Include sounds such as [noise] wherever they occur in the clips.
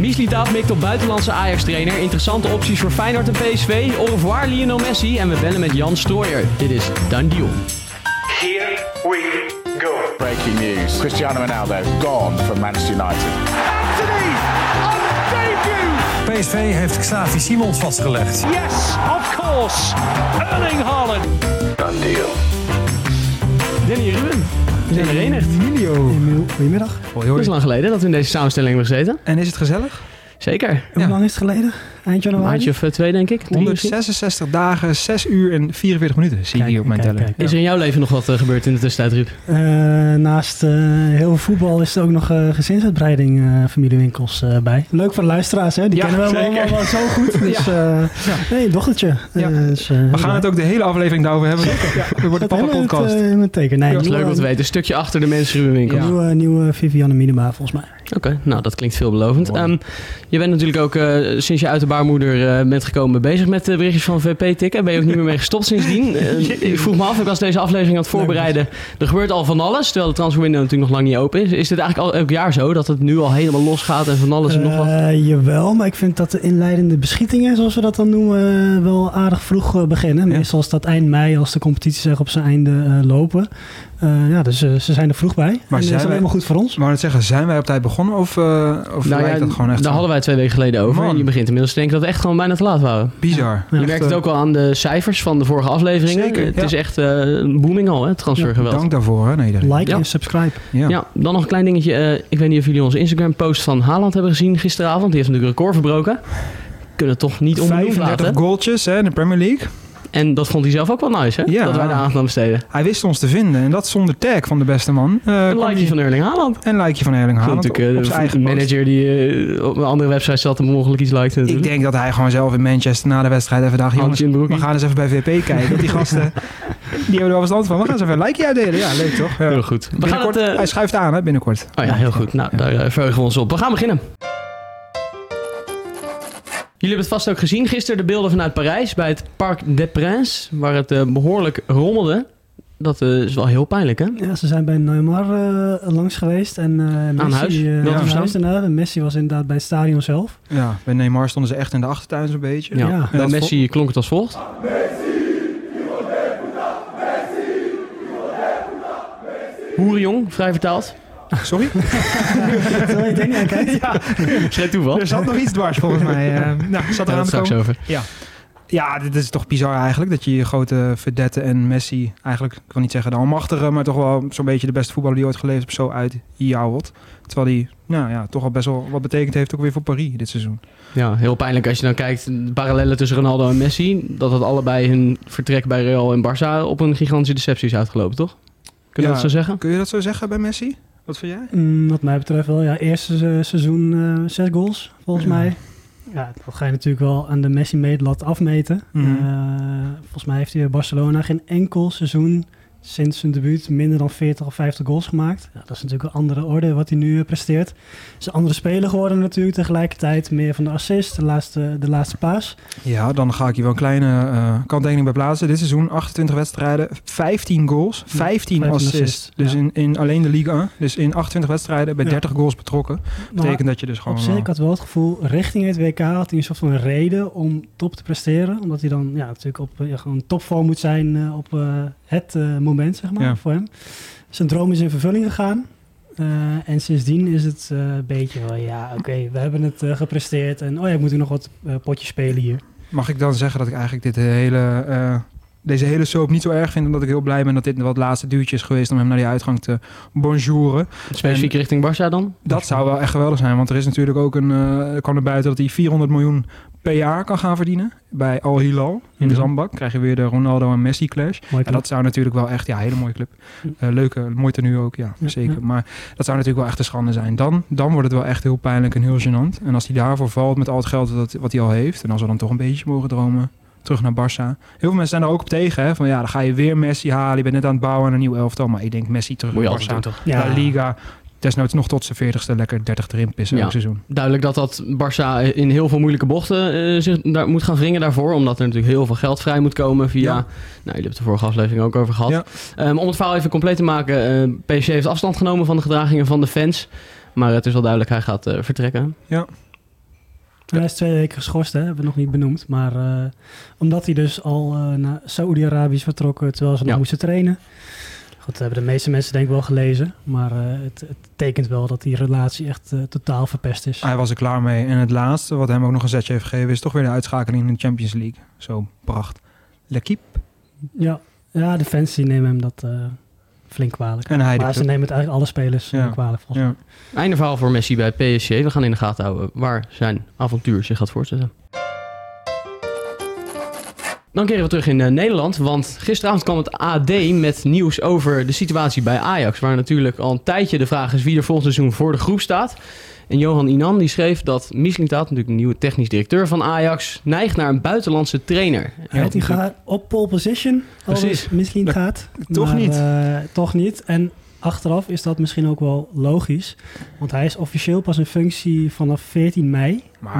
Miesli Daaf mikt op buitenlandse Ajax-trainer. Interessante opties voor Feyenoord en PSV. Au revoir Lionel Messi. En we bellen met Jan Strooijer. Dit is Dan Deal. Here we go. Breaking news. Cristiano Ronaldo gone from Manchester United. Anthony on debut. PSV heeft Xavi Simons vastgelegd. Yes, of course. Erling Haaland. Done deal. Danny Ruben. We zijn herenigd. Emilio. Goedemiddag. Het is lang geleden dat we in deze samenstelling hebben gezeten. En is het gezellig? Zeker. Hoe lang is het geleden? Eind Een januari? maandje of eh, twee, denk ik. Drie misschien. 166 dagen, 6 uur en 44 minuten zie ik Kijk, hier op mijn kijk, teller. kijk. Is er in jouw leven nog wat eh, gebeurd in de tussentijd, Ruud? Eh, naast eh, heel veel voetbal is er ook nog eh, gezinsuitbreiding eh, familiewinkels eh, bij. Leuk voor de luisteraars, hè? Die Ja, kennen we allemaal wel zo goed. [laughs] Dus, eh, nee, dochtertje. Ja. Eh, dus, eh, We gaan het ook de hele aflevering daarover hebben. Wordt een in het, papa-podcast. het teken. Nee, Dat is leuk om te weten. Een stukje achter de mensen Ruben winkel. Ja. Nieuwe, nieuwe Vivianne Minima, volgens mij. Oké, nou dat klinkt veelbelovend. Ehm, je bent natuurlijk ook eh, sinds je uit de baarmoeder eh, bent gekomen bezig met de berichtjes van VP tikken. Ben je ook niet meer mee gestopt sindsdien? [laughs] Eh, ik vroeg me af, ik was deze aflevering aan het voorbereiden. Er gebeurt al van alles, terwijl de transferwindow natuurlijk nog lang niet open is. Is dit eigenlijk al elk jaar zo, dat het nu al helemaal losgaat en van alles en nog wat? Eh, jawel, maar ik vind dat de inleidende beschietingen, zoals we dat dan noemen, wel aardig vroeg beginnen. Meestal is dat eind mei als de competities echt op zijn einde lopen. Eh, ja, dus eh, ze zijn er vroeg bij. en dat is zijn wij- alleen maar goed voor ons. Maar het zeggen, zijn wij op tijd begonnen of, uh, of Nou lijkt ja, dat gewoon echt daar hadden wij twee weken geleden over. Man. En je begint inmiddels te denken dat we echt gewoon bijna te laat waren. Bizar. Ja. Je merkt het ook al aan de cijfers van de vorige afleveringen. Zeker, het ja. is echt eh, een booming al, hè, transfergeweld. Dank daarvoor, hè, nederig. Like Ja. en subscribe. Ja. Ja, dan nog een klein dingetje. Eh, ik weet niet of jullie onze Instagram-post van Haaland hebben gezien gisteravond. Die heeft natuurlijk een record verbroken. Kunnen toch niet onbenoemd 35 laten. goaltjes hè, in de Premier League. En dat vond hij zelf ook wel nice, hè? Ja. Dat wij daar aandacht aan besteden. Hij wist ons te vinden. En dat zonder tag van de beste man. Eh, Een kwam likeje van Erling Haaland. En likeje van Erling Haaland op, natuurlijk op eh, de eigen post. manager die eh, op een andere website zat en mogelijk iets likte. Ik natuurlijk. denk dat hij gewoon zelf in Manchester na de wedstrijd even dacht... Jongens, we gaan eens even bij VP kijken. Die gasten, [laughs] die hebben er wel verstand van. We gaan eens even een likeje uitdelen. Ja, leuk toch? Ja. Heel goed. We gaan Binnenkort, het... eh, Hij schuift aan, hè, binnenkort. Oh ja, heel goed. Nou, daar eh, verheugen we ons op. We gaan beginnen. Jullie hebben het vast ook gezien gisteren, de beelden vanuit Parijs bij het Parc des Princes, waar het eh, behoorlijk rommelde. Dat eh, is wel heel pijnlijk, hè? Ja, ze zijn bij Neymar eh, langs geweest. En, eh Messi, huis, eh, aan te verstaan. huis. En Messi was inderdaad bij het stadion zelf. Ja, bij Neymar stonden ze echt in de achtertuin zo'n beetje. Ja. Ja. Bij Messi klonk het als volgt. Hoerenjong, vrij vertaald. Sorry? [laughs] Terwijl je aankijkt. Geen toeval. Er zat nog iets dwars volgens mij. Eh, nou, zat er aan straks komen. over. Ja, dit is toch bizar eigenlijk. Dat je je grote verdette en Messi eigenlijk, ik wil niet zeggen de almachtige, maar toch wel zo'n beetje de beste voetballer die ooit geleefd heeft, zo uit jouwelt. Terwijl die, nou ja, toch al best wel wat betekend heeft ook weer voor Paris dit seizoen. Ja, heel pijnlijk als je dan kijkt, de parallellen tussen Ronaldo en Messi, dat het allebei hun vertrek bij Real en Barça op een gigantische deceptie is uitgelopen, toch? Kun je Ja. dat zo zeggen? Kun je dat zo zeggen bij Messi? Wat vind jij? Mm, wat mij betreft wel. Ja, eerste se- seizoen eh, zes goals, volgens Ja. mij. Ja, dat ga je natuurlijk wel aan de Messi-meetlat afmeten. Mhm. Eh, volgens mij heeft hij Barcelona geen enkel seizoen sinds zijn debuut minder dan 40 of 50 goals gemaakt. Ja, dat is natuurlijk een andere orde wat hij nu eh, presteert. Het is een andere speler geworden natuurlijk tegelijkertijd. Meer van de assist, de laatste, de laatste paas. Ja, dan ga ik hier wel een kleine eh kanttekening bij plaatsen. Dit seizoen 28 wedstrijden, 15 goals, 15 15 assists. Dus ja. in, in alleen de Liga 1. Dus in 28 wedstrijden bij Ja. 30 goals betrokken. Maar Betekent dat je dus gewoon... op zich, wel- ik had wel het gevoel, richting het WK had hij een soort van reden om top te presteren. Omdat hij dan ja, natuurlijk op eh, gewoon topvorm moet zijn eh, op eh, het eh, moment, zeg maar, Ja. voor hem. Zijn droom is in vervulling gegaan. Eh, en sindsdien is het eh, een beetje wel, ja, oké, we hebben het eh, gepresteerd. En oh ja, ik moet nog wat potjes spelen hier. Mag ik dan zeggen dat ik eigenlijk dit hele, deze hele soap niet zo erg vind... omdat ik heel blij ben dat dit het laatste duwtje is geweest... om hem naar die uitgang te bonjouren. Specifiek richting Barça dan? Dat zou wel echt geweldig zijn, want er is natuurlijk ook een... er kwam er buiten dat hij 400 miljoen per jaar kan gaan verdienen... bij Al Hilal in de Mhm. Zandbak. krijg je weer de Ronaldo en Messi clash. En dat zou natuurlijk wel echt... Ja, hele mooie club. Eh, leuke, mooi tenue ook, ja, Ja, zeker. ja. Maar dat zou natuurlijk wel echt een schande zijn. Dan, dan wordt het wel echt heel pijnlijk en heel gênant. En als hij daarvoor valt met al het geld dat, wat hij al heeft... en als we dan toch een beetje mogen dromen... terug naar Barça. Heel veel mensen zijn er ook op tegen. Hè? Van ja, dan ga je weer Messi halen. Je bent net aan het bouwen aan een nieuw elftal. Maar ik denk Messi terug Moet je naar Barça. doen, toch? Ja. La Liga. Desnoods nog tot zijn veertigste lekker 30 erin pissen Ja. elk seizoen. Duidelijk dat dat Barça in heel veel moeilijke bochten eh, zich daar moet gaan wringen daarvoor. Omdat er natuurlijk heel veel geld vrij moet komen via... Ja. Nou, jullie hebben het de vorige aflevering ook over gehad. Ja. Ehm, om het verhaal even compleet te maken. eh PSG heeft afstand genomen van de gedragingen van de fans. Maar het is wel duidelijk, hij gaat eh, vertrekken. Ja. Hij is twee weken geschorst, hè? hebben we nog niet benoemd. Maar eh, omdat hij dus al eh, naar Saoedi-Arabië is vertrokken terwijl ze nog moesten trainen. Goed, dat hebben de meeste mensen denk ik wel gelezen. Maar eh, het, het tekent wel dat die relatie echt totaal verpest is. Hij was er klaar mee. En het laatste wat hem ook nog een zetje heeft gegeven... is toch weer de uitschakeling in de Champions League. Zo pracht. L'Equipe. Ja, ja de fans die nemen hem dat flink kwalijk. En hij maar ze nemen het eigenlijk alle spelers Ja. kwalijk volgens mij. Ja. Einde verhaal voor Messi bij PSG. We gaan in de gaten houden waar zijn avontuur zich gaat voortzetten. Dan keren we terug in eh, Nederland, want gisteravond kwam het AD met nieuws over de situatie bij Ajax. Waar natuurlijk al een tijdje de vraag is wie er volgend seizoen voor de groep staat. En Johan Inan die schreef dat Mislintat, natuurlijk de nieuwe technisch directeur van Ajax, neigt naar een buitenlandse trainer. Hij had die gaat op pole position. Dat- gaat. toch maar, niet. eh, toch niet. En achteraf is dat misschien ook wel logisch. Want hij is officieel pas in functie vanaf 14 mei. Maar.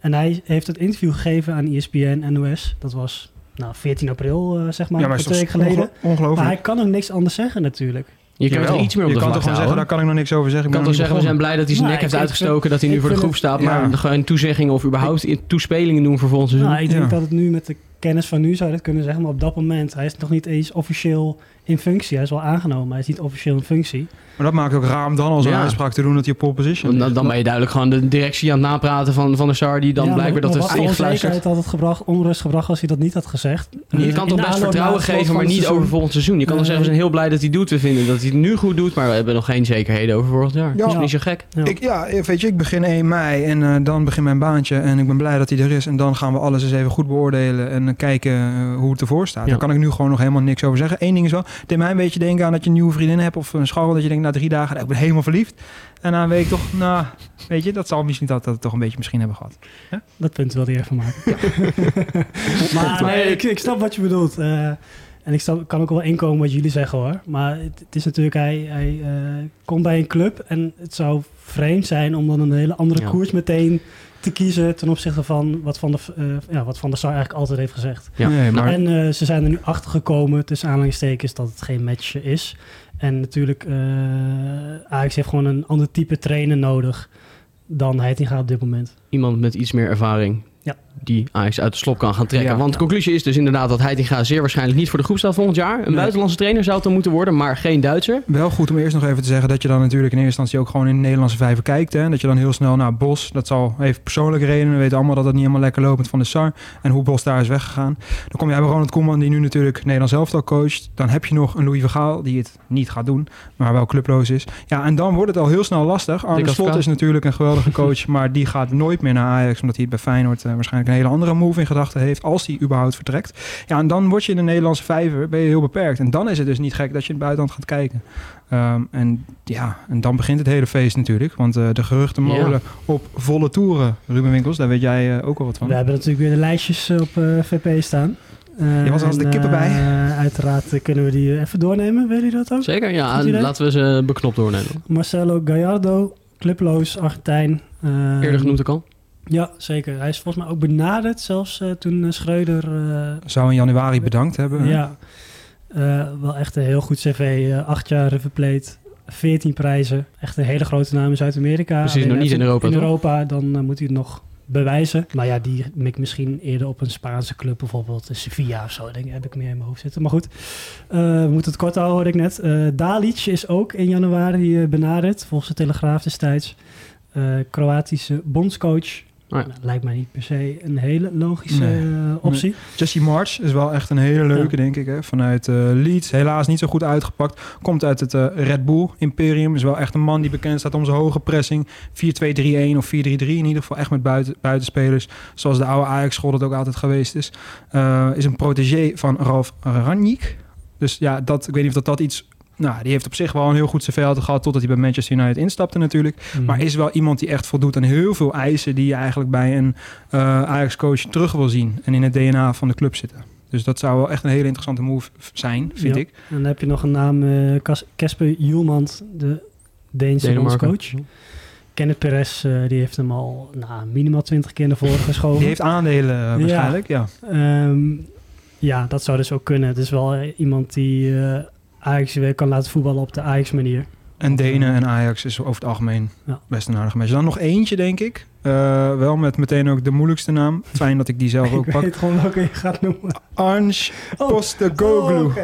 En hij heeft het interview gegeven aan ESPN NOS. Dat was nou, 14 april, eh, zeg maar, ja, maar een weken geleden. onge- ongelooflijk. Maar hij kan ook niks anders zeggen natuurlijk. Je kan Jawel. er iets meer op je de kan vlag toch gewoon zeggen, daar kan ik nog niks over zeggen. Je Ik kan toch zeggen, we zijn blij dat hij zijn Nou, nek heeft uitgestoken, dat hij nu voor de groep staat. Maar ja. gewoon toezeggingen of überhaupt in- toespelingen doen voor volgend seizoen. Nou, ik denk Ja. dat het nu met de kennis van nu zou je dat kunnen zeggen. Maar op dat moment, hij is nog niet eens officieel in functie. Hij is wel aangenomen, maar hij is niet officieel in functie. Maar dat maakt ook raar om dan al zo'n Ja. uitspraak te doen dat hij op pole position Dan, dan ben je duidelijk gewoon de directie aan het napraten van, van de SAR, die dan Ja, blijkbaar dat voor ingefluisterd. had het gebracht, onrust gebracht als hij dat niet had gezegd. Je Eh, kan in toch best vertrouwen het geven, maar het niet seizoen. over volgend seizoen. Je kan dan zeggen, we zijn heel blij dat hij doet. We vinden dat hij het nu goed doet, maar we hebben nog geen zekerheden over volgend jaar. Ja. Dat is niet zo gek. Ja. Ik, ja, weet je, ik begin 1 mei en eh, dan begint mijn baantje en ik ben blij dat hij er is. En dan gaan we alles eens even goed beoordelen en eh, kijken hoe het ervoor staat. Ja. Daar kan ik nu gewoon nog helemaal niks over zeggen. Eén ding is wel, het deed mij een beetje denken aan dat je een nieuwe vriendin hebt of een scharrel. Dat je denkt, na drie dagen, nou, ik ben helemaal verliefd. En na een week toch, nou, weet je, dat zal misschien dat, dat het toch een beetje misschien hebben gehad. Dat punt wil hij even maken. [laughs] [laughs] maar nee, ik, ik snap wat je bedoelt. Eh, en ik snap, kan ook wel inkomen wat jullie zeggen hoor. Maar het, het is natuurlijk, hij, hij eh, komt bij een club en het zou vreemd zijn om dan een hele andere Ja. koers meteen te kiezen ten opzichte van wat Van de, eh, ja, wat van der Sar eigenlijk altijd heeft gezegd. Ja. Nee, maar En eh, ze zijn er nu achter gekomen, tussen aanhalingstekens, dat het geen match is. En natuurlijk, eh Ajax heeft gewoon een ander type trainer nodig dan Heitinga op dit moment. Iemand met iets meer ervaring. Ja. Die Ajax uit de slop kan gaan trekken. Ja. Want de conclusie is dus inderdaad dat Heitinga zeer waarschijnlijk niet voor de groep staat volgend jaar. Een Nee. buitenlandse trainer zou het dan moeten worden, maar geen Duitser. Wel goed om eerst nog even te zeggen dat je dan natuurlijk in eerste instantie ook gewoon in de Nederlandse vijver kijkt. Hè? Dat je dan heel snel naar Bos, dat zal even persoonlijke redenen, we weten allemaal dat het niet helemaal lekker loopt met Van de Sar. En hoe Bos daar is weggegaan. Dan kom je bij Ronald Koeman, die nu natuurlijk Nederlands elftal coacht. Dan heb je nog een Louis Vergaal, die het niet gaat doen, maar wel clubloos is. Ja, en dan wordt het al heel snel lastig. Arne Slot is natuurlijk een geweldige coach, [laughs] maar die gaat nooit meer naar Ajax, omdat hij het bij Feyenoord eh, waarschijnlijk een hele andere move in gedachten heeft, als hij überhaupt vertrekt. Ja, en dan word je in de Nederlandse vijver, ben je heel beperkt. En dan is het dus niet gek dat je in het buitenland gaat kijken. Ehm, en ja, en dan begint het hele feest natuurlijk. Want eh, de geruchtenmolen Ja. op volle toeren, Ruben Winkels, daar weet jij eh, ook wel wat van. We hebben natuurlijk weer de lijstjes op eh, VP staan. Eh, Je was als de en, kippen bij. uiteraard kunnen we die even doornemen. Willen jullie dat ook? Zeker, ja. Laten we ze beknopt doornemen. Marcelo Gallardo, clubloos, Argentijn. Eh, Eerder genoemd ook al. Ja, zeker. Hij is volgens mij ook benaderd, zelfs eh, toen eh, Schreuder... eh, Zou in januari bedankt hebben. ja, Eh, wel echt een heel goed cv. eh, acht jaar River Plate, 14 prijzen. Echt een hele grote naam in Zuid-Amerika. Precies, Alleen nog niet in Europa, In toch? Europa, dan moet hij het nog bewijzen. Maar ja, die mikt misschien eerder op een Spaanse club, bijvoorbeeld Sevilla of zo. Denk, ik, heb ik meer in mijn hoofd zitten. Maar goed, eh, we moeten het kort houden, hoorde ik net. Eh Dalic is ook in januari benaderd, volgens de Telegraaf destijds. Eh, Kroatische bondscoach. Oh ja. Nou, lijkt mij niet per se een hele logische Nee. eh, optie. Jesse March is wel echt een hele leuke, denk ik. Hè? Vanuit eh, Leeds. Helaas niet zo goed uitgepakt. Komt uit het eh, Red Bull Imperium. Is wel echt een man die bekend staat om zijn hoge pressing. 4-2-3-1 of 4-3-3 in ieder geval. Echt met buiten, buitenspelers. Zoals de oude Ajax-school dat ook altijd geweest is. Eh, is een protégé van Ralf Ranjik. Dus ja, dat, ik weet niet of dat, dat iets... Nou, die heeft op zich wel een heel goed cv altijd gehad... totdat hij bij Manchester United instapte natuurlijk. Mhm. Maar is wel iemand die echt voldoet aan heel veel eisen die je eigenlijk bij een eh Ajax-coach terug wil zien. En in het DNA van de club zitten. Dus dat zou wel echt een hele interessante move zijn, vind Ja. ik. En dan heb je nog een naam, eh, Casper Hjulmand, de Deense bondscoach. Kenneth Perez, eh, die heeft hem al nou, minimaal 20 keer naar voren [laughs] geschoven. Die heeft aandelen waarschijnlijk, ja. Ehm, ja, dat zou dus ook kunnen. Het is wel iemand die eh Ajax weer kan laten voetballen op de Ajax-manier. En Denen en Ajax is over het algemeen Ja. best een aardige match. Dan nog eentje, denk ik. Eh, wel met meteen ook de moeilijkste naam. Fijn dat ik die zelf [laughs] ook Ik pak. weet gewoon welke je gaat noemen. Ange Oh. Postecoglou. Oh, ja.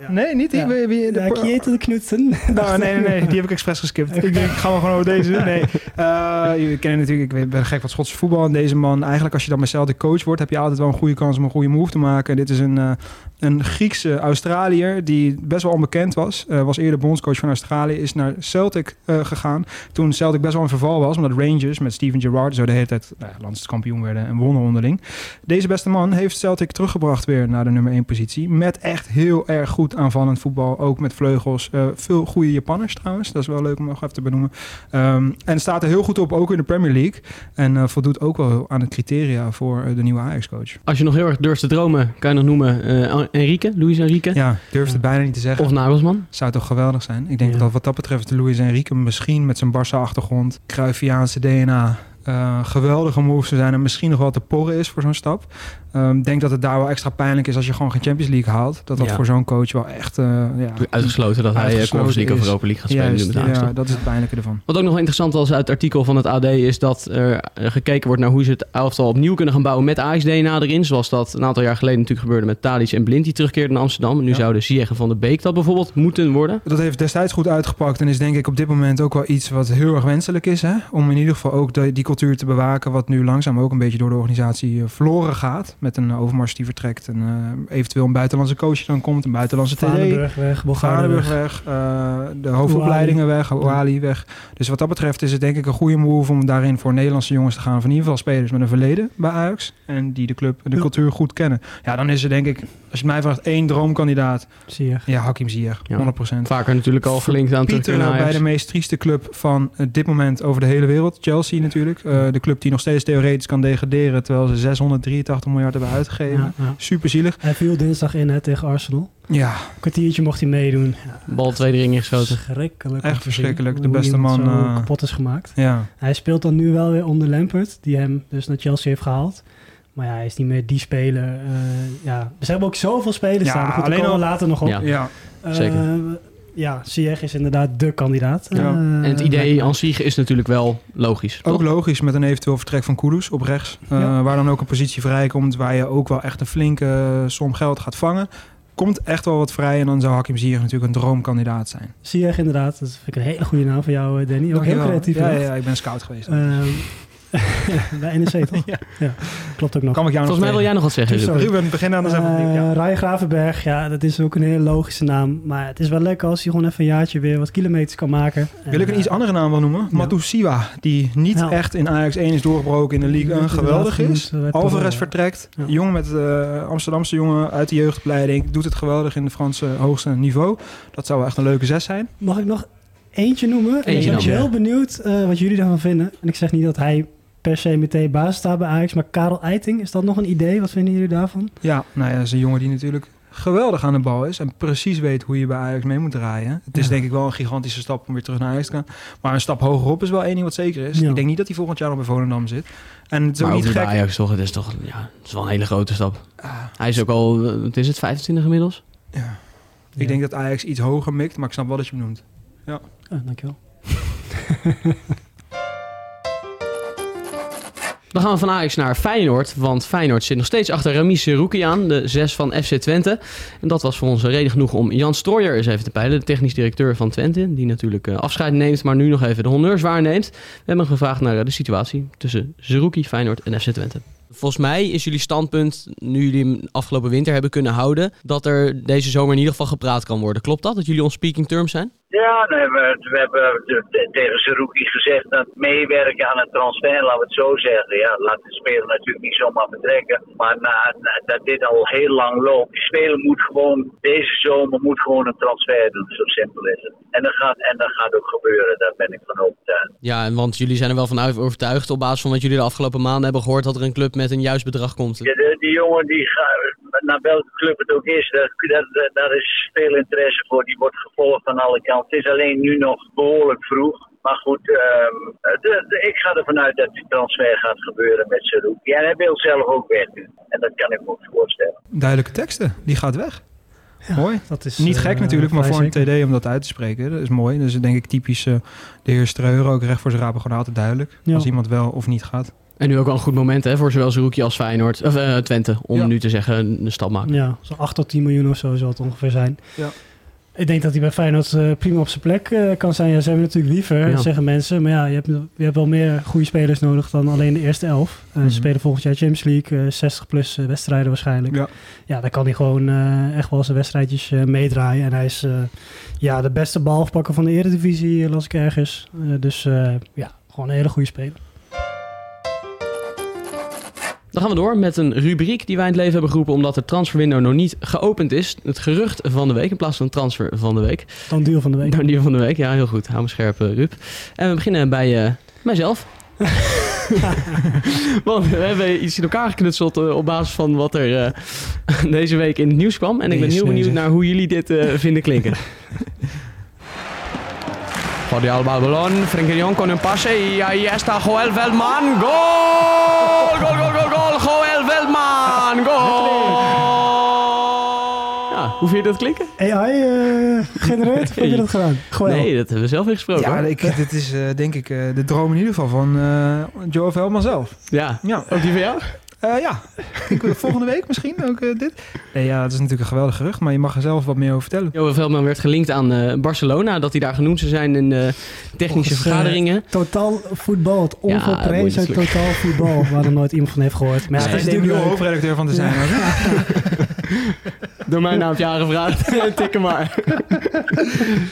Ja. Nee, niet? Ja. Ik, weet wie, de Ja, de Knutsen. [laughs] Nou, nee, nee, nee, die heb ik expres geskipt. Ik denk, ik ga maar gewoon over deze. [laughs] Nee, eh je kent natuurlijk, ik ben gek van Schotse voetbal. En deze man, eigenlijk als je dan met Celtic coach wordt, heb je altijd wel een goede kans om een goede move te maken. En dit is een, eh, een Griekse Australiër die best wel onbekend was. Was eerder bondscoach van Australië, is naar Celtic gegaan. Toen Celtic best wel in verval was, omdat Rangers met Steven Gerrard zo de hele tijd nou, landskampioen werden en wonnen onderling. Deze beste man heeft Celtic teruggebracht weer naar de nummer 1 positie. Met echt heel erg goed aanvallend voetbal. Ook met vleugels. Eh, veel goede Japanners trouwens. Dat is wel leuk om nog even te benoemen. Ehm, en staat er heel goed op, ook in de Premier League. En eh, voldoet ook wel aan de criteria voor eh, de nieuwe Ajax-coach. Als je nog heel erg durft te dromen, kan je nog noemen Enrique, Luis Enrique. Ja, durfde bijna niet te zeggen. Of Nagelsman. Zou toch geweldig zijn? Ik denk Ja. dat wat dat betreft Luis Enrique misschien met zijn Barça-achtergrond, Cruyffiaanse DNA, geweldige moves zou zijn en misschien nog wel te porren is voor zo'n stap. Ik denk dat het daar wel extra pijnlijk is als je gewoon geen Champions League haalt. Dat dat Ja. voor zo'n coach wel echt... eh, ja, Uitgesloten dat hij eh, Conference League of. Europa League gaat spelen. Juist, ja, dat is het pijnlijke ervan. Wat ook nog wel interessant was uit het artikel van het AD is dat er eh, gekeken wordt naar hoe ze het elftal opnieuw kunnen gaan bouwen met Ajax-DNA erin. Zoals dat een aantal jaar geleden natuurlijk gebeurde met Tadic en Blind die terugkeerden naar Amsterdam. En nu Ja. zouden Ziyech en Van der Beek dat bijvoorbeeld moeten worden. Dat heeft destijds goed uitgepakt en is denk ik op dit moment ook wel iets wat heel erg wenselijk is. Hè? Om in ieder geval ook de- die cultuur te bewaken wat nu langzaam ook een beetje door de organisatie verloren gaat. Met een Overmars die vertrekt en eh, eventueel een buitenlandse coach dan komt, een buitenlandse TD. Varenburg weg, weg, eh, de hoofdopleidingen weg, Oali weg. Dus wat dat betreft is het denk ik een goede move om daarin voor Nederlandse jongens te gaan. Of in ieder geval spelers met een verleden bij Ajax. En die de club en de cultuur goed kennen. Ja, dan is er denk ik, als je het mij vraagt, één droomkandidaat. Zie je. Ja, Hakim Ziyech, Ja. 100%. Vaker natuurlijk al gelinkt aan Pieter naar bij de meest trieste club van eh, dit moment over de hele wereld. Chelsea natuurlijk. Eh, de club die nog steeds theoretisch kan degraderen... terwijl ze 683 miljard hebben uitgegeven. Ja, ja. Super zielig. Hij viel dinsdag in hè, tegen Arsenal. Ja, Een kwartiertje mocht hij meedoen. Ja, Bal twee drie ingeschoten. Verschrikkelijk. Echt te verschrikkelijk. De beste man, zo eh, kapot is gemaakt. ja. Hij speelt dan nu wel weer onder Lampert, die hem dus naar Chelsea heeft gehaald. Maar ja, hij is niet meer die speler. eh, ja. Ze hebben ook zoveel spelers Ja, staan. Goed, alleen daar komen we al- later nog op. Ja. ja. Eh, zeker. Ja, Ziyech is inderdaad de kandidaat. Ja. Eh, En het idee aan zich is natuurlijk wel logisch. Ook toch? logisch met een eventueel vertrek van Kudus op rechts. eh, Ja. Waar dan ook een positie vrijkomt waar je ook wel echt een flinke som geld gaat vangen. Komt echt wel wat vrij en dan zou Hakim Ziyech natuurlijk een droomkandidaat zijn. Ziyech inderdaad. Dat vind ik een hele goede naam voor jou, eh, Danny. Ook heel creatief. Ja, ja, ik ben scout geweest. Ehm, [laughs] bij NEC toch? [laughs] Ja. Klopt ook nog. Kan ik jou nog Volgens mij wil jij nog wat zeggen. Sorry. Ruben. Ruben, begin anders even opnieuw. Ja. Eh Ryan Gravenberg, ja, dat is ook een hele logische naam. Maar het is wel lekker als hij gewoon even een jaartje weer wat kilometers kan maken. Wil ik een En, iets eh, andere naam wel noemen? Ja. Matusiwa, die niet Ja. echt in Ajax 1 is doorgebroken in de Ligue 1 Inderdaad geweldig is. eh, Alvarez vertrekt. Ja. Jongen met eh, Amsterdamse jongen uit de jeugdopleiding. Doet het geweldig in de Franse hoogste niveau. Dat zou echt een leuke zes zijn. Mag ik nog eentje noemen? Eentje ik ben dan, ja. heel benieuwd eh, wat jullie daarvan vinden. En ik zeg niet dat hij per se meteen basis staat bij Ajax. Maar Karel Eiting, is dat nog een idee? Wat vinden jullie daarvan? Ja, nou ja, dat is een jongen die natuurlijk geweldig aan de bal is. En precies weet hoe je bij Ajax mee moet draaien. Het is Ja. denk ik wel een gigantische stap om weer terug naar Ajax te gaan. Maar een stap hogerop is wel één ding wat zeker is. Ja. Ik denk niet dat hij volgend jaar nog bij Volendam zit. En het is Maar ook niet niet bij gek. Ajax toch? Het is toch ja, het is wel een hele grote stap. Ah, Hij is ook al, wat is het, 25 inmiddels? ja. Ja. Ik denk dat Ajax iets hoger mikt, maar ik snap wel dat je hem noemt. Ah, dankjewel. [laughs] Dan gaan we van Ajax naar Feyenoord, want Feyenoord zit nog steeds achter Ramis Serouki aan, de 6 van FC Twente. En dat was voor ons reden genoeg om Jan Strooijer eens even te peilen, de technisch directeur van Twente, die natuurlijk eh, afscheid neemt, maar nu nog even de honneurs waarneemt. We hebben hem gevraagd naar eh, de situatie tussen Serouki, Feyenoord en FC Twente. Volgens mij is jullie standpunt, nu jullie hem afgelopen winter hebben kunnen houden, dat er deze zomer in ieder geval gepraat kan worden. Klopt dat? Dat jullie on speaking terms zijn? Ja, we, we hebben tegen Zerouki gezegd dat meewerken aan een transfer, laten we het zo zeggen. Ja, laat de speler natuurlijk niet zomaar vertrekken. Maar na, na- dat dit al heel lang loopt. De speler moet gewoon, deze zomer moet gewoon een transfer doen. Zo simpel is het. En dat gaat, en dat gaat ook gebeuren, daar ben ik van overtuigd. Ja, en want jullie zijn er wel van uit- overtuigd op basis van wat jullie de afgelopen maanden hebben gehoord dat er een club met een juist bedrag komt. Ja, de- die jongen, die gaat, naar welke club het ook is, daar, daar, daar is veel interesse voor. Die wordt gevolgd van alle kanten. Het is alleen nu nog behoorlijk vroeg. Maar goed, ehm, de- de- ik ga ervan uit dat die transfer gaat gebeuren met Zerouki. En hij wil zelf ook weg nu. En dat kan ik me ook voorstellen. Duidelijke teksten, die gaat weg. mooi. Dat is Niet gek eh, natuurlijk, maar voor een. TD om dat uit te spreken, dat is mooi. Dus denk ik typisch eh, de heer Streuer, ook recht voor zijn rapen, gewoon altijd duidelijk. Ja. Als iemand wel of niet gaat. En nu ook wel een goed moment hè, voor zowel Zerouki als Feyenoord. Of eh, Twente, om Ja. nu te zeggen een stap maken. Ja, zo'n 8 tot 10 miljoen of zo zal het ongeveer zijn. Ja. Ik denk dat hij bij Feyenoord eh, prima op zijn plek eh, kan zijn. Ja, ze hebben natuurlijk liever, Ja. zeggen mensen. Maar ja, je hebt, je hebt wel meer goede spelers nodig dan alleen de eerste elf. Eh, Mhm. Ze spelen volgend jaar Champions League, eh, 60 plus wedstrijden waarschijnlijk. Ja. Ja, dan kan hij gewoon eh, echt wel zijn wedstrijdjes eh, meedraaien. En hij is eh, ja, de beste balafpakker van de eredivisie, las ik ergens. Eh, dus eh, ja, gewoon een hele goede speler. Dan gaan we door met een rubriek die wij in het leven hebben geroepen omdat de transferwindow nog niet geopend is. Het gerucht van de week in plaats van transfer van de week. Dan deal van de week. Nou, die van de week, ja heel goed. Hou me scherp, eh, Ruud. En we beginnen bij eh, mijzelf. [laughs] Want we hebben iets in elkaar geknutseld eh, op basis van wat er [laughs] deze week in het nieuws kwam. En ik ben heel benieuwd naar hoe jullie dit vinden klinken. [laughs] Guardial Balbalon, Frenkie de Jong con un pase y ahí está Joel Veldman. Goal! Goal, goal, goal, Veldman! Goal! Ja, hoe vind je dat klinken? AI eh genereerd? Of heb je dat [laughs] gedaan? Gewoon. Nee, dat hebben we zelf ingesproken. Ja, hoor. ik, dit is eh, denk ik eh, de droom in ieder geval van eh Joe Veldman zelf. ja. Ja, Ook die van jou? Eh, ja. Ik, volgende week misschien ook eh, dit. Nee, ja, het is natuurlijk een geweldig gerucht, maar je mag er zelf wat meer over vertellen. Johan Veldman werd gelinkt aan eh, Barcelona, dat hij daar genoemd zou zijn in de technische Volgens, vergaderingen. Totaal voetbal, het onvolprezen totaal voetbal, waar er nooit iemand van heeft gehoord. Maar ja, Ja, het is de natuurlijk leuk. hoofdredacteur van te zijn. hoor. [laughs] Door mij naam jaar gevraagd. [laughs] Tikken maar. [laughs]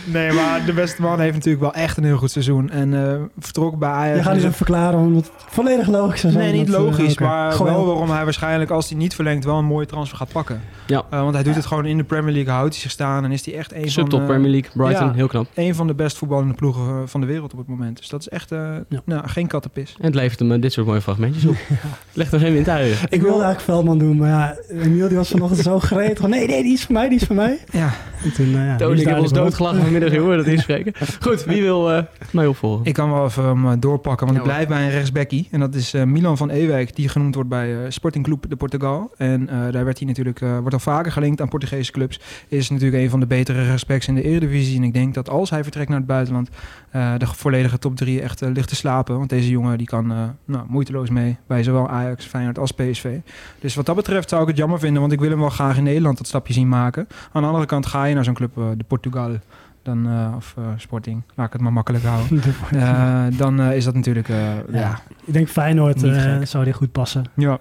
Nee, maar de beste man heeft natuurlijk wel echt een heel goed seizoen. En eh vertrok bij Ajax. Je gaat dus even verklaren omdat het volledig logisch is. Nee, niet logisch, maar Gewoon wel waarom hij waarschijnlijk, als hij niet verlengt, wel een mooie transfer gaat pakken. Ja. Eh, want hij doet het gewoon in de Premier League, houdt hij zich staan en is hij echt een van, Subtop eh, Premier League, Brighton, ja. heel knap. een van de best voetballende ploegen eh, van de wereld op het moment. Dus dat is echt eh, Ja. nou, geen kattenpis. En het levert hem dit soort mooie fragmentjes op. [laughs] Legt er geen windtuigen. Ik wilde eigenlijk Veldman doen, maar ja, Emiel die was vanochtend zo gretig. van, Nee, nee, die is voor mij, die is voor mij. Ja, En toen, uh, ja, Tony, ik heb ons doodgelachen vanmiddag, joh, dat inspreken. Goed, wie wil eh, mij opvolgen? ik kan wel even doorpakken, want Ja, ik blijf bij een rechtsbackie. En dat is eh, Milan van Ewijk, die genoemd wordt bij eh, Sporting Club de Portugal. En eh, daar werd hij natuurlijk, eh, wordt al vaker gelinkt aan Portugese clubs. Is natuurlijk een van de betere rechtsbacks in de Eredivisie. En ik denk dat als hij vertrekt naar het buitenland, de volledige top 3 echt ligt te slapen. Want deze jongen die kan nou, moeiteloos mee bij zowel Ajax, Feyenoord als PSV. Dus wat dat betreft zou ik het jammer vinden, want ik wil hem wel graag in Nederland dat stapje zien maken. Aan de andere kant ga je naar zo'n club, de Portugal, dan, eh, of eh, Sporting, laat ik het maar makkelijk houden. [laughs] Eh, dan eh, is dat natuurlijk, eh, ja. Ja. Ik denk Feyenoord eh, zou die goed passen. ja.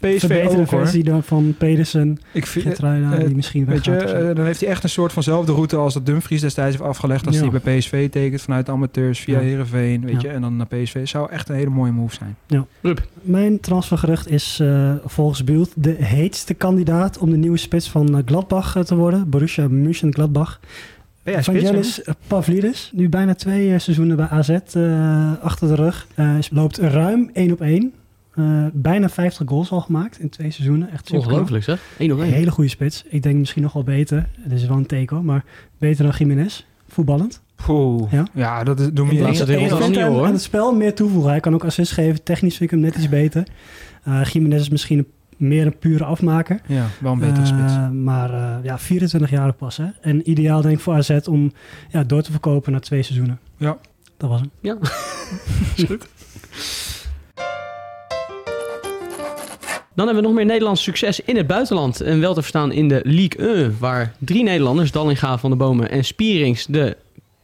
PSV ook hoor. versie dan van Pedersen, Ik vind, die misschien Weet je, dan heeft hij echt een soort vanzelfde route als dat Dumfries destijds heeft afgelegd. Als Ja. hij bij PSV tekent vanuit de amateurs via Ja. Herenveen, weet Ja. je, en dan naar PSV. Zou echt een hele mooie move zijn. Mijn transfergerucht is eh, volgens Beeld de heetste kandidaat om de nieuwe spits van Gladbach te worden. Borussia Mönchengladbach. Ben jij spits, Vangelis Pavlidis, nu bijna twee eh, seizoenen bij AZ eh, achter de rug. Eh, loopt ruim 1 op 1. Eh, bijna 50 goals al gemaakt in twee seizoenen. Echt Ongelooflijk zeg. 1 op Een 1. hele goede spits. Ik denk misschien nog wel beter. Het is wel een teken, maar beter dan Jiménez. Voetballend. Poeh. Ja. Ja. dat is, doe me Ik plaats niet. ik hoor. aan het spel meer toevoegen. Hij kan ook assist geven. Technisch vind ik hem net iets beter. Eh Jiménez is misschien een- meer een pure afmaker. Ja, wel een betere Eh, spits. Maar eh, ja, 24 jaar pas. Hè? En ideaal denk ik voor AZ om ja, door te verkopen na twee seizoenen. Ja. Dat was hem. Ja, [laughs] [laughs] is goed. Dan hebben we nog meer Nederlands succes in het buitenland. En wel te verstaan in de Ligue 1, waar drie Nederlanders, Dallinga, Van der Bomen en Spierings, de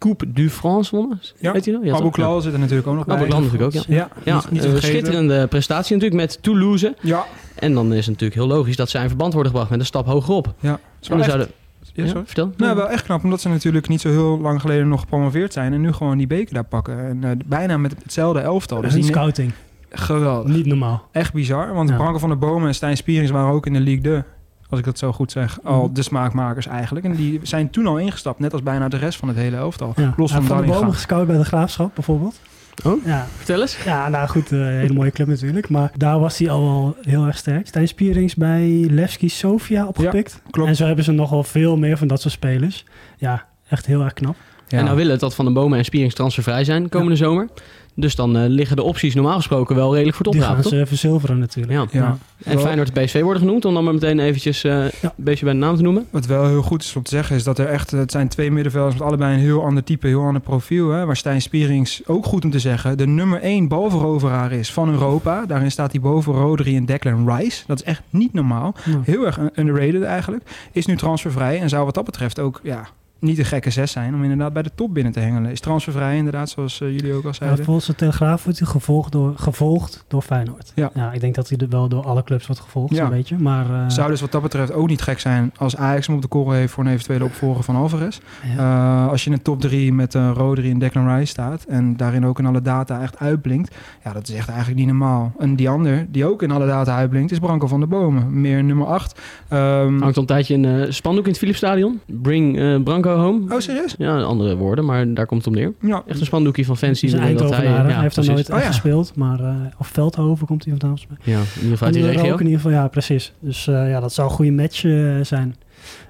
Coupe du France wonnen. Ja. Weet je? Ja, Abu? Klal zit er natuurlijk ook nog. Abu bij. Klal natuurlijk ook, ja. Ja, Ja, niet, niet te een vergeten. schitterende prestatie natuurlijk met Toulouse. Ja, En dan is het natuurlijk heel logisch dat zij in verband worden gebracht met een stap hogerop. ja. En wel echt- zouden... Ja, Ja, sorry. vertel. Nou, wel echt knap, omdat ze natuurlijk niet zo heel lang geleden nog gepromoveerd zijn en nu gewoon die beker daar pakken. En eh, bijna met hetzelfde elftal. Dat Dus is die scouting. geweldig. Niet normaal. Echt bizar, want Ja. Branko van der Bomen en Stijn Spierings waren ook in de Ligue 2. Als ik dat zo goed zeg, al Mhm. de smaakmakers eigenlijk. En die zijn toen al ingestapt, net als bijna de rest van het hele elftal. Ja. Los Ja, van van de bomen gescout bij de Graafschap bijvoorbeeld. Oh? Ja, Vertel eens. ja nou goed, eh, een hele mooie club natuurlijk. Maar daar was hij al wel heel erg sterk. Stijn Spierings bij Levski Sofia opgepikt. klopt. En zo hebben ze nog wel veel meer van dat soort spelers. Ja, echt heel erg knap. Ja. En nou willen het dat Van den Bomen en Spierings transfervrij zijn komende zomer. Dus dan eh, liggen de opties normaal gesproken wel redelijk voor het Die gaan toch? ze verzilveren natuurlijk. Ja. Ja. En Feyenoord en PSV worden genoemd, om dan maar meteen eventjes eh, een beetje bij de naam te noemen. Wat wel heel goed is om te zeggen is dat er echt, het zijn twee middenvelders met allebei een heel ander type, heel ander profiel. Hè, waar Stijn Spierings ook goed om te zeggen, de nummer één balveroveraar is van Europa. Daarin staat hij boven Rodri en Declan Rice. Dat is echt niet normaal. Ja. Heel erg underrated eigenlijk. Is nu transfervrij en zou wat dat betreft ook ja, niet een gekke zes zijn om inderdaad bij de top binnen te hengelen. Is transfervrij inderdaad, zoals eh, jullie ook al Ja, zeiden. volgens de Telegraaf wordt hij gevolgd door, gevolgd door Feyenoord. Ja. ik denk dat hij er wel door alle clubs wordt gevolgd, Ja. zo'n beetje. Maar eh, Zou dus wat dat betreft ook niet gek zijn als Ajax hem op de korrel heeft voor een eventuele opvolger van Alvarez. ja. Eh, als je in een top 3 met eh Rodri en Declan Rice staat en daarin ook in alle data echt uitblinkt, ja, dat is echt eigenlijk niet normaal. En die ander, die ook in alle data uitblinkt, is Branko van der Bomen. Meer nummer 8. Ehm, Hangt al een tijdje een eh, spandoek in het Philipsstadion. Bring eh, Home. oh, serieus? Ja, andere woorden, maar daar komt het op neer. Ja. Echt een spandoekje van fans die een dat hij... Ja, hij heeft er nooit Oh, echt gespeeld. Maar, eh, of Veldhoven komt hij vandaan volgens mij. Ja, in ieder geval uit die regio. ook in ieder geval, ja, precies. Dus eh, ja, dat zou een goede match eh, zijn.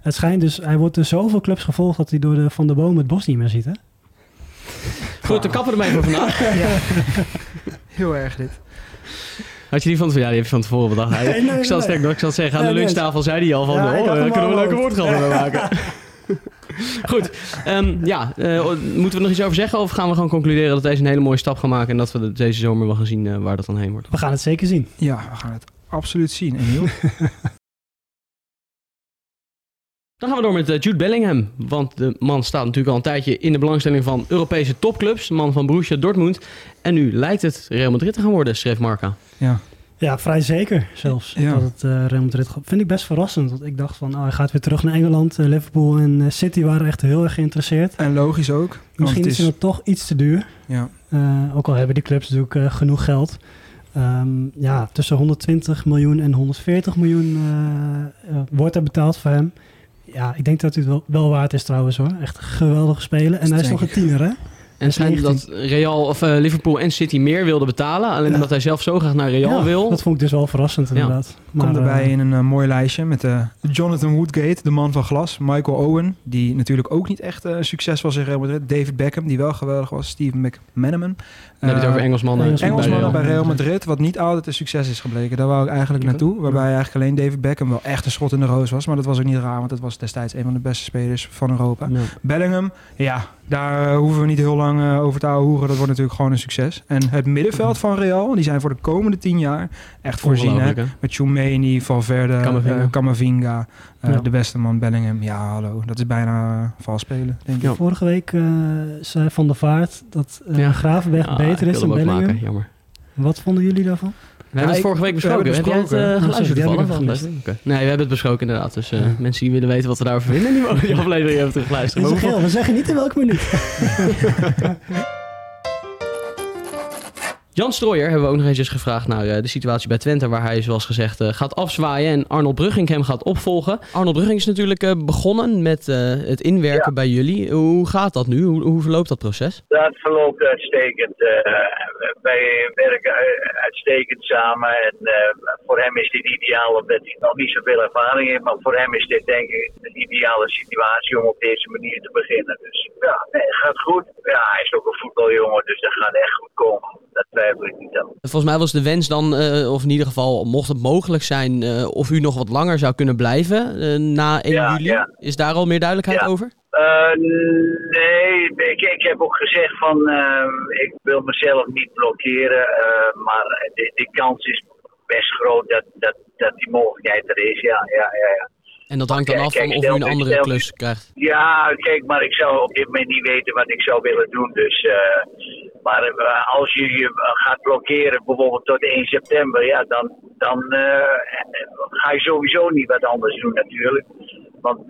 Het schijnt dus, hij wordt door zoveel clubs gevolgd dat hij door de Van der Boom het bos niet meer ziet, hè? Goed, dan kappen we ermee voor vandaag. [laughs] Heel erg dit. Had je die van tevoren? Ja, die heb je van tevoren bedacht. Nee, nee, ik zal het sterk nog, ik zal zeggen. Aan Nee, de nee. lunchtafel zei hij al van, Ja, oh, daar kunnen we al leuke woordgrappen maken. [laughs] [laughs] Goed, ehm, ja, eh, moeten we er nog iets over zeggen? Of gaan we gewoon concluderen dat deze een hele mooie stap gaan maken... en dat we de- deze zomer wel gaan zien eh, waar dat dan heen wordt? We gaan het zeker zien. Ja, we gaan het absoluut zien. Emiel. [laughs] Dan gaan we door met eh, Jude Bellingham. Want de man staat natuurlijk al een tijdje in de belangstelling van Europese topclubs. De man van Borussia Dortmund. En nu lijkt het Real Madrid te gaan worden, schreef Marca. ja. Ja, vrij zeker zelfs Ja. dat het eh Real Madrid. Vind ik best verrassend. Want ik dacht van, oh, hij gaat weer terug naar Engeland. Eh, Liverpool en eh, City waren echt heel erg geïnteresseerd. En logisch ook. Misschien is het toch iets te duur. ja. Ook al hebben die clubs natuurlijk genoeg geld. Ehm, ja, tussen 120 miljoen en 140 miljoen wordt er betaald voor hem. Ja, ik denk dat hij het wel, wel waard is trouwens hoor. Echt geweldig spelen. En hij is nog een tiener hè? En 19. dat Real, of, eh, Liverpool en City meer wilden betalen. Alleen Ja. omdat hij zelf zo graag naar Real Ja, wil. Dat vond ik dus wel verrassend inderdaad. Komt Maar, erbij eh, in een eh, mooi lijstje met eh, Jonathan Woodgate, de man van glas. Michael Owen, die natuurlijk ook niet echt een succes was in Real Madrid. David Beckham, die wel geweldig was. Steve McManaman. Dan heb je het over Engelsmannen. Engelsmannen bij Engelsmannen Real. bij Real Madrid, wat niet altijd een succes is gebleken. Daar wou ik eigenlijk naartoe. Waarbij eigenlijk alleen David Beckham wel echt een schot in de roos was. Maar dat was ook niet raar, want dat was destijds een van de beste spelers van Europa. Ja. Bellingham, ja, daar hoeven we niet heel lang over te houden. Dat wordt natuurlijk gewoon een succes. En het middenveld van Real, die zijn voor de komende tien jaar echt voorzien. Hè? Ongelooflijk, hè? Choumeni, Valverde, Camavinga. eh, Camavinga, eh, Ja. de beste man Bellingham. Ja, hallo. Dat is bijna uh, vals spelen, denk ik. Ja. Vorige week eh, zei Van der Vaart dat eh, Ja. Gravenberg beter is dan Bellingham. maken, jammer. Wat vonden jullie daarvan? We hebben het vorige week we besproken. hebben Heb het jij het eh, besproken. geluisterd. Nee, we hebben het besproken inderdaad. Dus eh, mensen die willen weten wat we daarover vinden, die mogen die aflevering even terugluisteren. Geel, we zeggen niet in welke minuut. [laughs] [laughs] Jan Strooijer hebben we ook nog eens gevraagd naar eh, de situatie bij Twente, waar hij zoals gezegd eh, gaat afzwaaien en Arnold Brugging hem gaat opvolgen. Arnold Brugging is natuurlijk eh, begonnen met het inwerken bij jullie. Hoe gaat dat nu? Hoe, hoe verloopt dat proces? Dat verloopt uitstekend. eh, wij werken uitstekend samen. En voor hem is dit ideaal, omdat hij nog niet zoveel ervaring heeft. Maar voor hem is dit denk ik een ideale situatie om op deze manier te beginnen. Dus ja, het gaat goed. Ja, hij is ook een voetbaljongen, dus dat gaat echt goed komen. Dat twijfel ik niet aan. Volgens mij was de wens dan, eh, of in ieder geval mocht het mogelijk zijn, eh, of u nog wat langer zou kunnen blijven eh, na 1 Ja, juli. ja. Is daar al meer duidelijkheid over? Nee, ik, ik heb ook gezegd van ik wil mezelf niet blokkeren, maar de, de kans is best groot dat, dat, dat die mogelijkheid er is. Ja, ja, ja, ja. En dat hangt dan Kijk, af van kijk, of u een andere stel- klus krijgt. Ja, kijk, maar ik zou op dit moment niet weten wat ik zou willen doen. Dus, eh, maar eh, als je je gaat blokkeren, bijvoorbeeld tot 1 september, ja, dan, dan eh, ga je sowieso niet wat anders doen natuurlijk. Want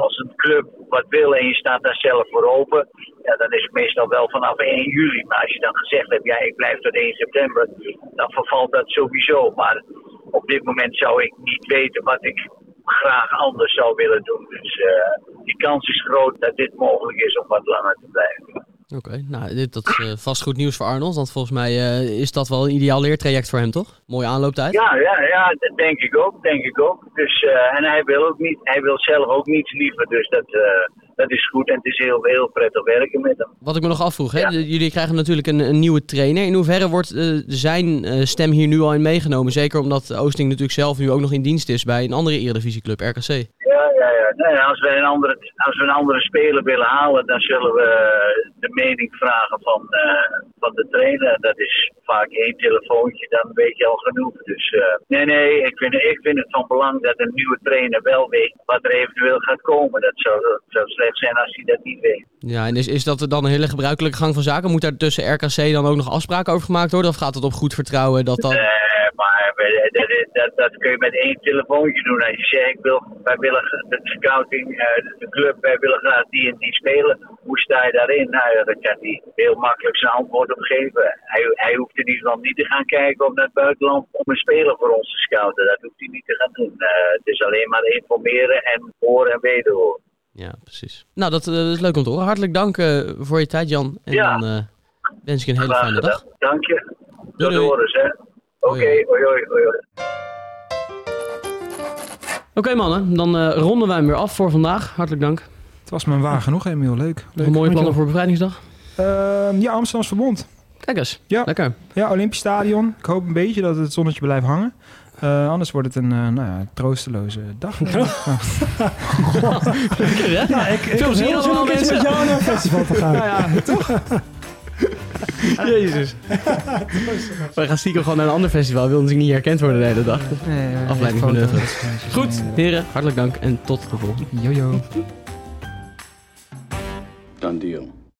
als een club wat wil en je staat daar zelf voor open, ja, dan is het meestal wel vanaf 1 juli. Maar als je dan gezegd hebt, ja, ik blijf tot 1 september, dan vervalt dat sowieso. Maar op dit moment zou ik niet weten wat ik graag anders zou willen doen. Dus eh, die kans is groot dat dit mogelijk is om wat langer te blijven. Oké, nou, dit, dat is eh, vast goed nieuws voor Arnold. Want volgens mij eh, is dat wel een ideaal leertraject voor hem, toch? Mooie aanlooptijd. Ja, ja, ja, dat denk ik ook, denk ik ook. Dus, en hij wil ook niet, hij wil zelf ook niets liever, dus dat, dat is goed en het is heel, heel prettig werken met hem. Wat ik me nog afvroeg, hè? Ja. jullie krijgen natuurlijk een, een nieuwe trainer. In hoeverre wordt eh, zijn eh, stem hier nu al in meegenomen? Zeker omdat Oosting natuurlijk zelf nu ook nog in dienst is bij een andere eredivisieclub, RKC. Ja, ja, ja. Nee, als, we een andere, als we een andere speler willen halen, dan zullen we de mening vragen van, eh, van de trainer. Dat is vaak één telefoontje, dan weet je al genoeg. Dus eh, nee, nee, ik vind, ik vind het van belang dat een nieuwe trainer wel weet wat er eventueel gaat komen. Dat zou, dat zou slecht zijn als hij dat niet weet. Ja, en is, is dat dan een hele gebruikelijke gang van zaken? Moet daar tussen RKC dan ook nog afspraken over gemaakt worden? Of gaat het op goed vertrouwen dat dan... Eh, maar dat, dat, dat kun je met één telefoontje doen. Als je zegt, ik wil, wij willen de scouting, eh, de club, wij willen graag die en die spelen. Hoe sta je daarin? Nou ja, daar kan hij heel makkelijk zijn antwoord op geven. Hij, hij hoeft in ieder geval niet te gaan kijken op naar het buitenland om een speler voor ons te scouten. Dat hoeft hij niet te gaan doen. Eh, het is alleen maar informeren en horen en wederhoren. Ja, precies. Nou, dat, eh, dat is leuk om te horen. Hartelijk dank eh, voor je tijd, Jan. En Ja. dan eh, wens ik je een hele fijne dag. Dank je. Tot doei. hè. Oké, Hoi, hoi, hoi, hoi. hoi. Oké mannen, dan eh, ronden wij hem weer af voor vandaag. Hartelijk dank. Het was me waar genoeg, Emiel. Leuk. Leuk. een mooie plannen voor bevrijdingsdag? Ehm, ja, Amsterdams Verbond. Kijk eens. Ja. Lekker. Ja, Olympisch Stadion. Ik hoop een beetje dat het zonnetje blijft hangen. Eh, anders wordt het een eh, nou ja, troosteloze dag. [laughs] Ja. Lekker hè? Ja, ik, ik heb heel met jou naar een festival te gaan. ja, toch? [laughs] Jezus. Wij gaan stiekem gewoon naar een ander festival. Wil natuurlijk niet herkend worden de hele dag. Nee, eh, Afleiding van de Goed, heren, hartelijk dank en tot de volgende. Jojo. Done deal.